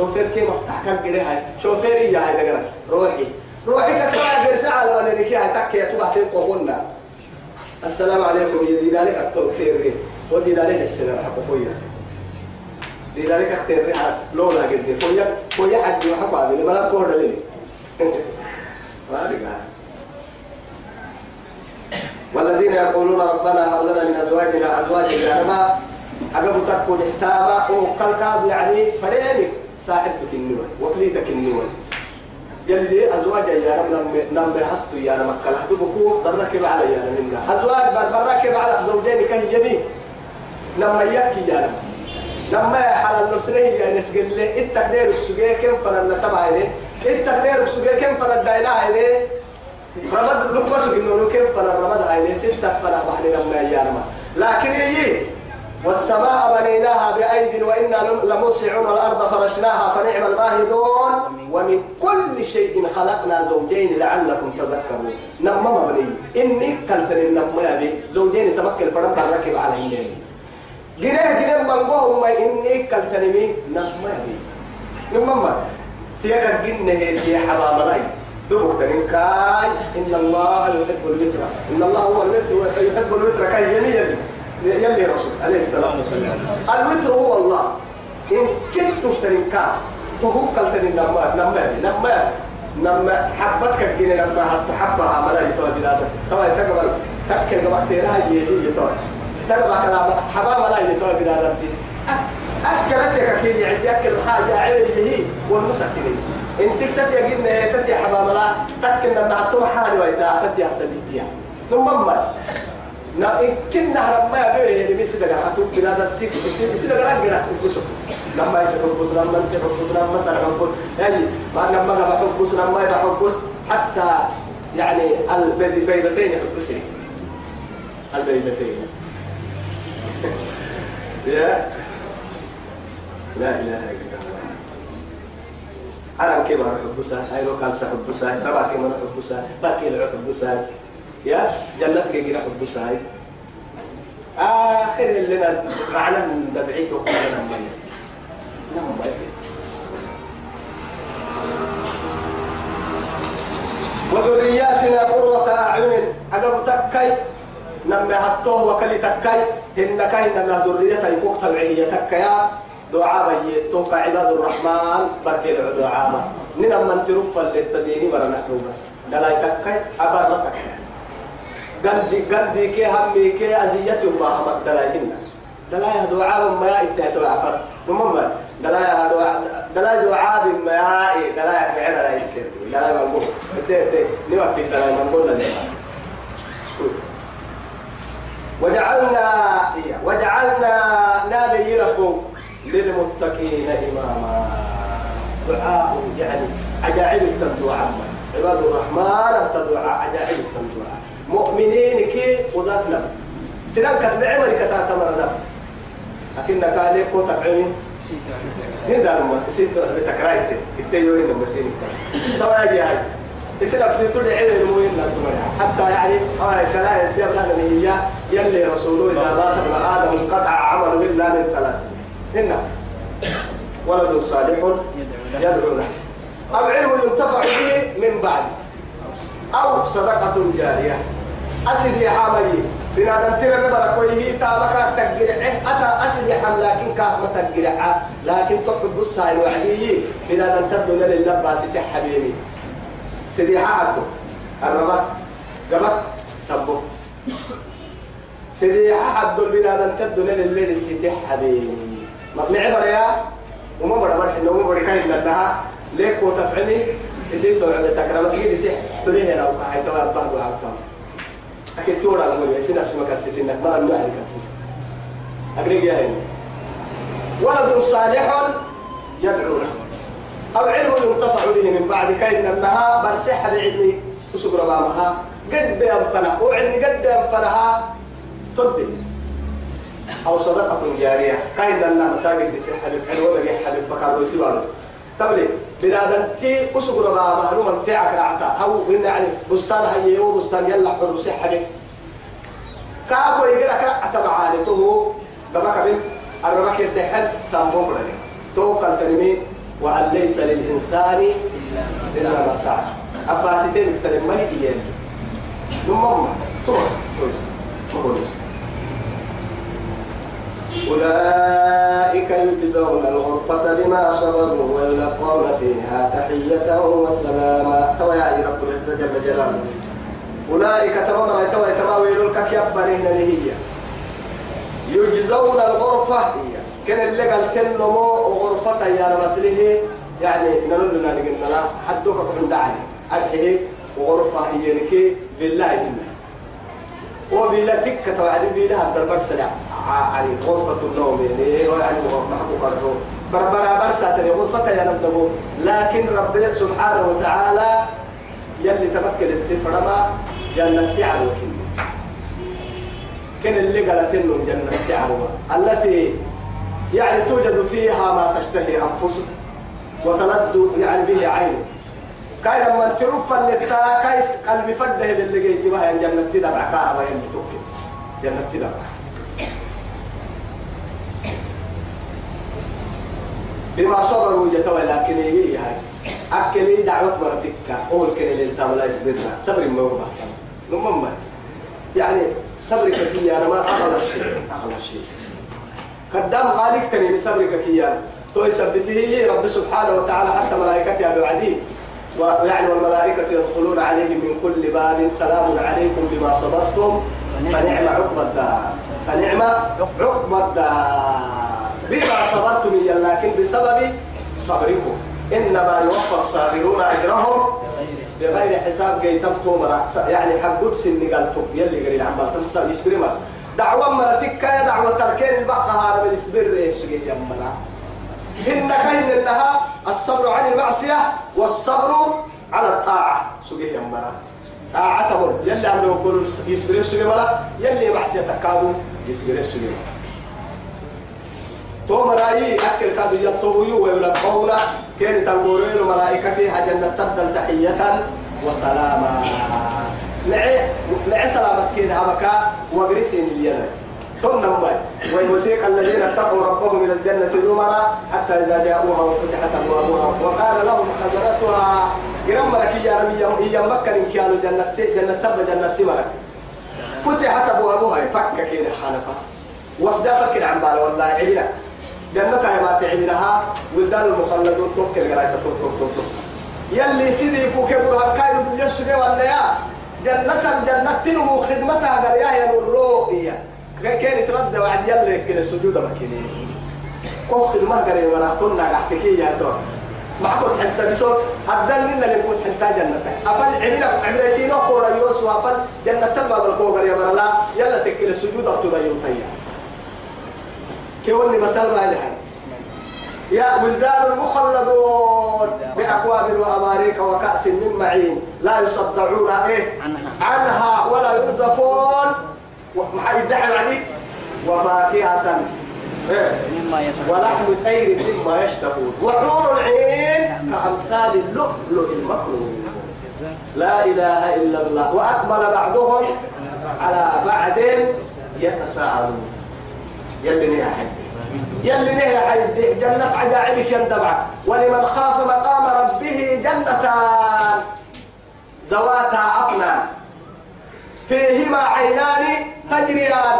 شوفير كيف مفتاح كان قري هاي. شوفير يا هاي دقرا روحي. روحي كتبا غير ساعة ولا نكي هاي. تكي يتبع تلقفونا السلام عليكم. يا دي ذلك أكتب تيري. ودي ذلك السنة رح فويا. دي ذلك أكتب ريحة لولا قد فويا فويا حد يحب عبي لما لا كورد لي. والذين يقولون ربنا هب لنا من أزواجنا ازواجنا ما عقب تكون إحتاما. كاب يعني فرينك صاحبتك النور وكليتك النور يلي أزواج يا رب نم نم بحط يا رب. كل حد بكو بركب على يا رب منها أزواج بركب على زوجين كان يمين لما يكي يا رب. لما حال النسره يا نسجل له التقدير السجيه كم فن النسب عليه التقدير السجيه كم فن الدايلا عليه رمض لقمة إنه كيف فلا رمض هاي ستة فلا بحر لما يارما لكن يجي والسماء بنيناها بأيد وإنا لموسعون الأرض فرشناها فنعم الماهدون. ومن كل شيء خلقنا زوجين لعلكم تذكرون. نما مبني إني كنتن النما بي زوجين تمكن فرم على هنين جنيه جنيه منقوهم ما إني كنتن مي نما بي نما تيكا جنيه تي حمام رأي. دوك كاي. إن الله يحب الوتر إن الله هو الوتر يحب الوتر كاي يلي يلي رسول عليه الصلاة والسلام. الوتر هو الله. إن كنت ترنكا تهوك ترن نما نما نما نما. حبتك الجنة لما حبها ملا يتوى بلادك طبعا تقبل تكل وقت لها يهي يتوى تقبل كلام حبا ملا يتوى بلادك أكلتك كي يعني أكل حاجة عينه والمسكنين انت تتي قلنا تتي حبام لا تكن لما عطوا حالي ويتا تتي حسديتيا ثم نا كنا رما بيه اللي بيسي دغا عطوا بلاد تيك بيسي بيسي دغا رغنا بوسو لما يتحبس لما انت تحبس لما سر حبس يعني ما لما غا حبس لما يحبس حتى يعني البيضتين يحبسين البيضتين يا لا اله الا الله أنا كبر حبسها هاي لو كان حبسها ربع كمان حبسها باقي له حبسها يا جنة كي حبسها هاي آخر اللي لنا معنى دبعيته وقالنا مبين نعم وذرياتنا قرة أعين. أقب تكي نمي هتوه وكلي تكي إنك إنما ذريتي كوك تبعية تكيا دعاء توقع عباد الرحمن. بركي دعاء. ننا من ترفع للتديني مرة نحن بس. دلا يتكي أبر رتك قدي قدي كي همي كي أزية الله مك دلا يهنا دلا يا دعاء ما يتهت وعفر نمم دلا يا دعاء دلا دعاء بما يا دلا يا كعنا لا يصير دلا ما نقول. تي تي نوقت دلا ما نقول له وجعلنا وجعلنا نبي ربهم للمتقين إماما. دعاء يعني عجائب التدعاء. عباد الرحمن التدعاء عجائب التدعاء. مؤمنين كي وذاتنا سنان كتب عمل كتا تمرنا لكن قال لك تفعلين هنا لما سيتو بتكرايت التيو هنا مسين طبعا يا هاي يصير نفسي تدعي علم المؤمن حتى يعني هاي كلام يبلغ هي يلي رسوله إذا مات ابن آدم انقطع عمله إلا من ثلاث هنا. ولد صالح يدعو له. أو علم ينتفع به من بعد. أو صدقة جارية. أسد يا حامي بنادم ترى نبرك ويه تابك تقرع أتى أسد يا حام لكن كاف ما تقرع لكن تقعد بصاي وعدي بنادم تبدو للباس حبيبي. سيدي حاكو الربط قبط سبو. سيدي حد بنادم تبدو للباس السيدي حبيبي. مبني عبر يا؟ وما بڑا بڑا حلو وما بڑا كاين لها ليك وتفعلي يصير تقول تكرم مسجد يصير تليه لو كاي توا بعض وعكم أكيد تورا لما يصير نفس ما كسيت إنك ما لم يعرف كسيت. أقريك يا هني ولد صالح يدعو له أو علم ينتفع به من بعد كاين أنها برسحة بعلمي وسكر بامها قد ينفنها وعلمي قد ينفنها تدي أو صدقة جارية. كاين لنا مساجد بسي حبيب حلوة بقي حبيب بكار ويتبارو تبلي بنادم تي أسقر ما معلومة في عكر عتا أو يعني بستان هي هو بستان يلا حروسي حبيب كاكو يقول لك عتا معاني تو دبك بين الربك الدحل سامو برني تو قال تنمي أن ليس للإنسان إلا ما سعى أبا سيدين سلم ملك إيان نمم. تو توس مقولش أولئك يجزون الغرفة بما صبروا ويلقون فيها تحية وسلاما. توا يا رب العزة جل جلاله. أولئك تمام توا توا ويلك كيبرهن هي. يجزون الغرفة. هي كان اللي قال تنمو غرفة يا رسله يعني نقول لنا نقول حدوك عند علي أرحيه وغرفة هي لك بالله وبلا تكة توعد هذا البرسل علي غرفة النوم يعني يعني محبوب الروح بربرا برسا تري غرفة يا نبدو لكن ربنا سبحانه وتعالى يلي تمكن التفرما جنة تعالوا كان اللي قالت إنه جنة تعالوا التي يعني توجد فيها ما تشتهي أنفسك وتلذ يعني به عينك كاي لما تروف اللي كايس قلبي فده اللي جيت بها جنة تدبع كعبة اللي توكل جنة تدبع. بما صبروا جتوا لكن هي هاي. أكلي دعوة مرتك أول كن اللي تاملا يصبرنا. صبر ما هو بحث نمم يعني صبرك كي أنا ما أغلى شيء أغلى شيء قدام خالق تاني صبرك كي أنا تو يثبته رب سبحانه وتعالى حتى ملائكته بعدين ويعني والملائكة يدخلون عليه من كل باب. سلام عليكم بما صبرتم. فنعم عقب الدار. فنعم عقب الدار. بما صبرتم لكن بسبب صبركم. إنما يوفى الصابرون أجرهم بغير حساب. جاي تمتو يعني حقود سن قالتم يلي قريل عمال تمسا يسبري مر دعوة مرتك يا دعوة تركين. البخة هذا من يسبر. سجي يمنا؟ إن كهن إنها الصبر عن المعصية والصبر على الطاعة. سجي يمنا طاعة تقول يلي عملوا يقولوا يسبر سجي ملا يلي معصية تكادوا يسبر سجي ملا تو مرايي أكل كادوا يطوي ويلقون كان تنقولون الملائكة فيها جنة تبدل تحية وسلاما. مع مع سلامة كده هبكا وقرسين الينا ثم نمي ويوسيق الذين اتقوا ربهم إلى الجنة زمرا حتى إذا جاءوها وفتحت أبوابها. وقال لهم خزنتها قرم مرك يا ربي هي مكة إن كانوا جنة جنة تب جنة مرك فتحت أبوابها. فك كده حنفة وفدا فكر عن بال والله عبنا جنتها ما تعبناها ولدان المخلدون توكل قراية توك توك توك توك. يلي سيدي فوق برها كايو يسوع ولا يا. جنة جنة خدمتها قريا يا الرؤية كان ترد وعد يلي كده سجود مكيني كو خدمة قريا ولا تنا قحتكي يا ترى. معكم حتى بصوت أبدل منا اللي كنت حتى جنة أفل عملنا عملتين وقورا يوسف أفل جنة تلبى بالقوة قريا مرلا. يلا تكل السجود أبتبا يوتيا كوني مسألة ما لها يا بلدان المخلدون بأكواب وأماريك وكأس من معين لا يصدعون إيه؟ عنها ولا ينزفون. محمد دحم عليك وفاكهة إيه. ولحم طير مما يشتهون. وحور العين كأمثال اللؤلؤ المكنون لا إله إلا الله. وأقبل بعضهم على بعد يتساءلون. يلي يا حد. يلي نهي حد. جنة عجائبك يندبع ولمن خاف مقام ربه جنتان. ذواتا أقنان. فيهما عينان تجريان.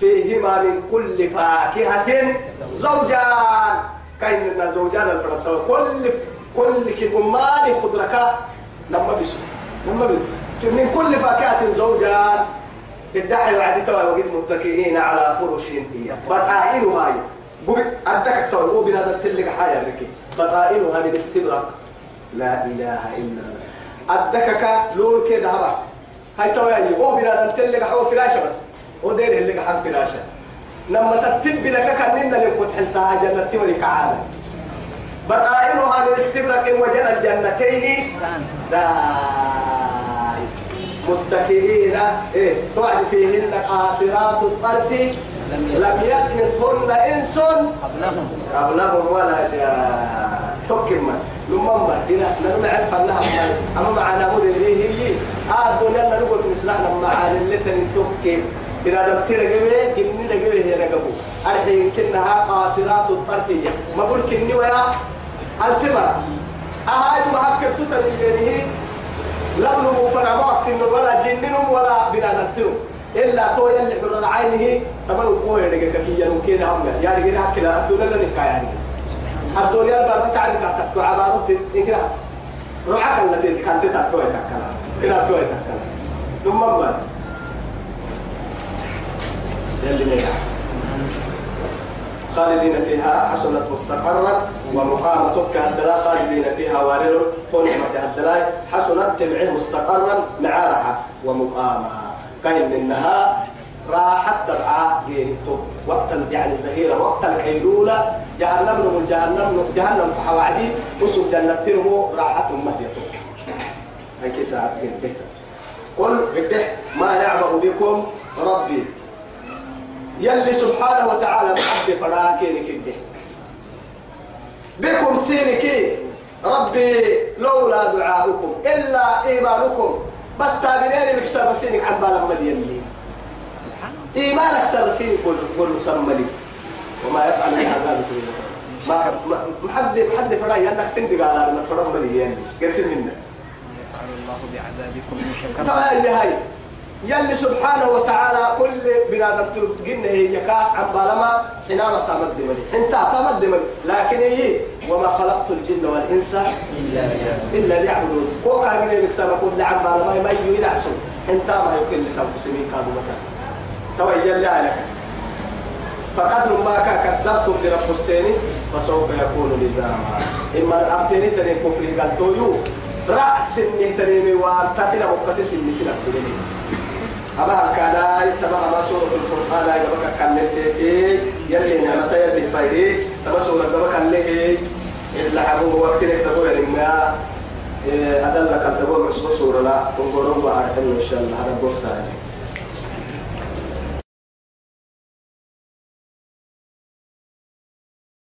فيهما من كل فاكهة زوجان. كاين زوجان الفرطة كل كل كبمان خضرك. لما بسو لما بسو من كل فاكهة زوجان. الدعي وعد توا وقت متكئين على فرش هي. بطائنها أدك توا هو بنادم تلقى حاجة ركي بطائنها من استبرق لا إله إلا الله. أدك لون كده هبا هاي توا يعني هو بنادم تلقى حو فراشة بس. هو دير اللي حم فراشة لما تتب لك اللي كنت حلتها جنة تملك عالم بطائنها من استبرق وجنى الجنتين داي متكئين إيه توعد فيهن قاصرات الطرف. لم يطمثهن إنس قبلهم قبلهم ولا جاء. تكمل لمما هنا نرمع عرف أنها أما معنا مديري هي آه الدنيا نقول مثلنا معنا اللي تنتوكي إذا دمت لقبه كني لقبه هي لقبه الحين كنها قاصرات الطرفية ما بقول كني ويا الفمر أهاي ما هكذا تتنينه لم نمفر وقت ولا جنن ولا بنادتهم إلا تو يلي حر العينه تمام قوي يدك كي يمكن هم يعني كده كده الدنيا الذي يعني الدنيا البرد تعرف كتب عبارة إنكرا رعاك التي كانت تتكوي تكلا تكوي تكلا ثم ما يلي خالدين فيها حسنت مستقرا ومقامتك هدلا خالدين فيها وارل قنمة هدلا حسنت تبعه مستقرا معارها ومقامها. كاين منها راحت تبعا جينتو وقت يعني الظهيرة وقت الكيلولة. جهنم جهنم جهنم فحوادي وسود جنة راحت هاي كيسا قل بدح ما يعبأ بكم؟ ربي. يلي سبحانه وتعالى محب فراكين كده بكم سينك؟ ربي لولا دعاؤكم إلا إيمانكم. بس تابنين مكسر سينك عن بالا مليان إيمانك سر سينك قول سملي وما يفعل هذا ما محد محد فراي أنك سند قال أنا فرام مليان قرسل يفعل الله بعذابكم إن شكرتم. طبعا هاي. يلي سبحانه وتعالى كل بنادم تلقين هي يكا عن بالما حينما تمد ملي انت تمد ملي لكن هي وما خلقت الجن والإنس إلا ليعبدون. يقول لك سنه كل عن بالما ما يجي انت ما يمكن لك سنين كانوا مكان تو يلي عليك فقدر ما كذبتم برب السين فسوف يكون لزاما إما ابتني تنين كفر قال تويو. رأس النهتريمي وانتسنا مقتسم نسنا كلني أما كان تبع ما سورة القرآن بقى كان لتي يلي نعمة يلي فايدي. تبع سورة بقى كان لتي لعبوا وقتنا تبوا لما أدلك تبوا مش بسورة لا تنقلوا بعد إن شاء الله. هذا بوسا